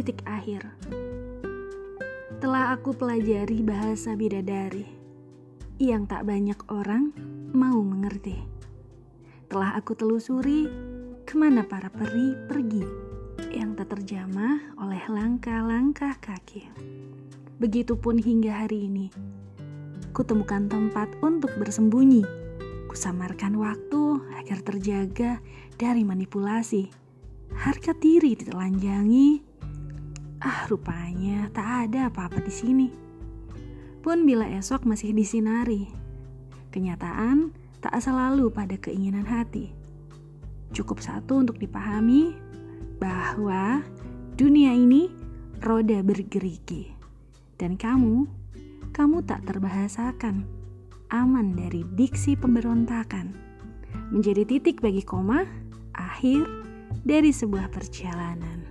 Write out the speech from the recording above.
terakhir. Telah aku pelajari bahasa bidadari yang tak banyak orang mau mengerti. Telah aku telusuri ke mana para peri pergi yang tak terjamah oleh langkah-langkah kaki. Begitupun hingga hari ini, kutemukan tempat untuk bersembunyi. Kusamarkan waktu agar terjaga dari manipulasi. Harga diri ditelanjangi. Ah, rupanya tak ada apa-apa di sini. Pun bila esok masih disinari, kenyataan tak selalu pada keinginan hati. Cukup satu untuk dipahami bahwa dunia ini roda bergerigi dan kamu, kamu tak terbahasakan, aman dari diksi pemberontakan, menjadi titik bagi koma akhir dari sebuah perjalanan.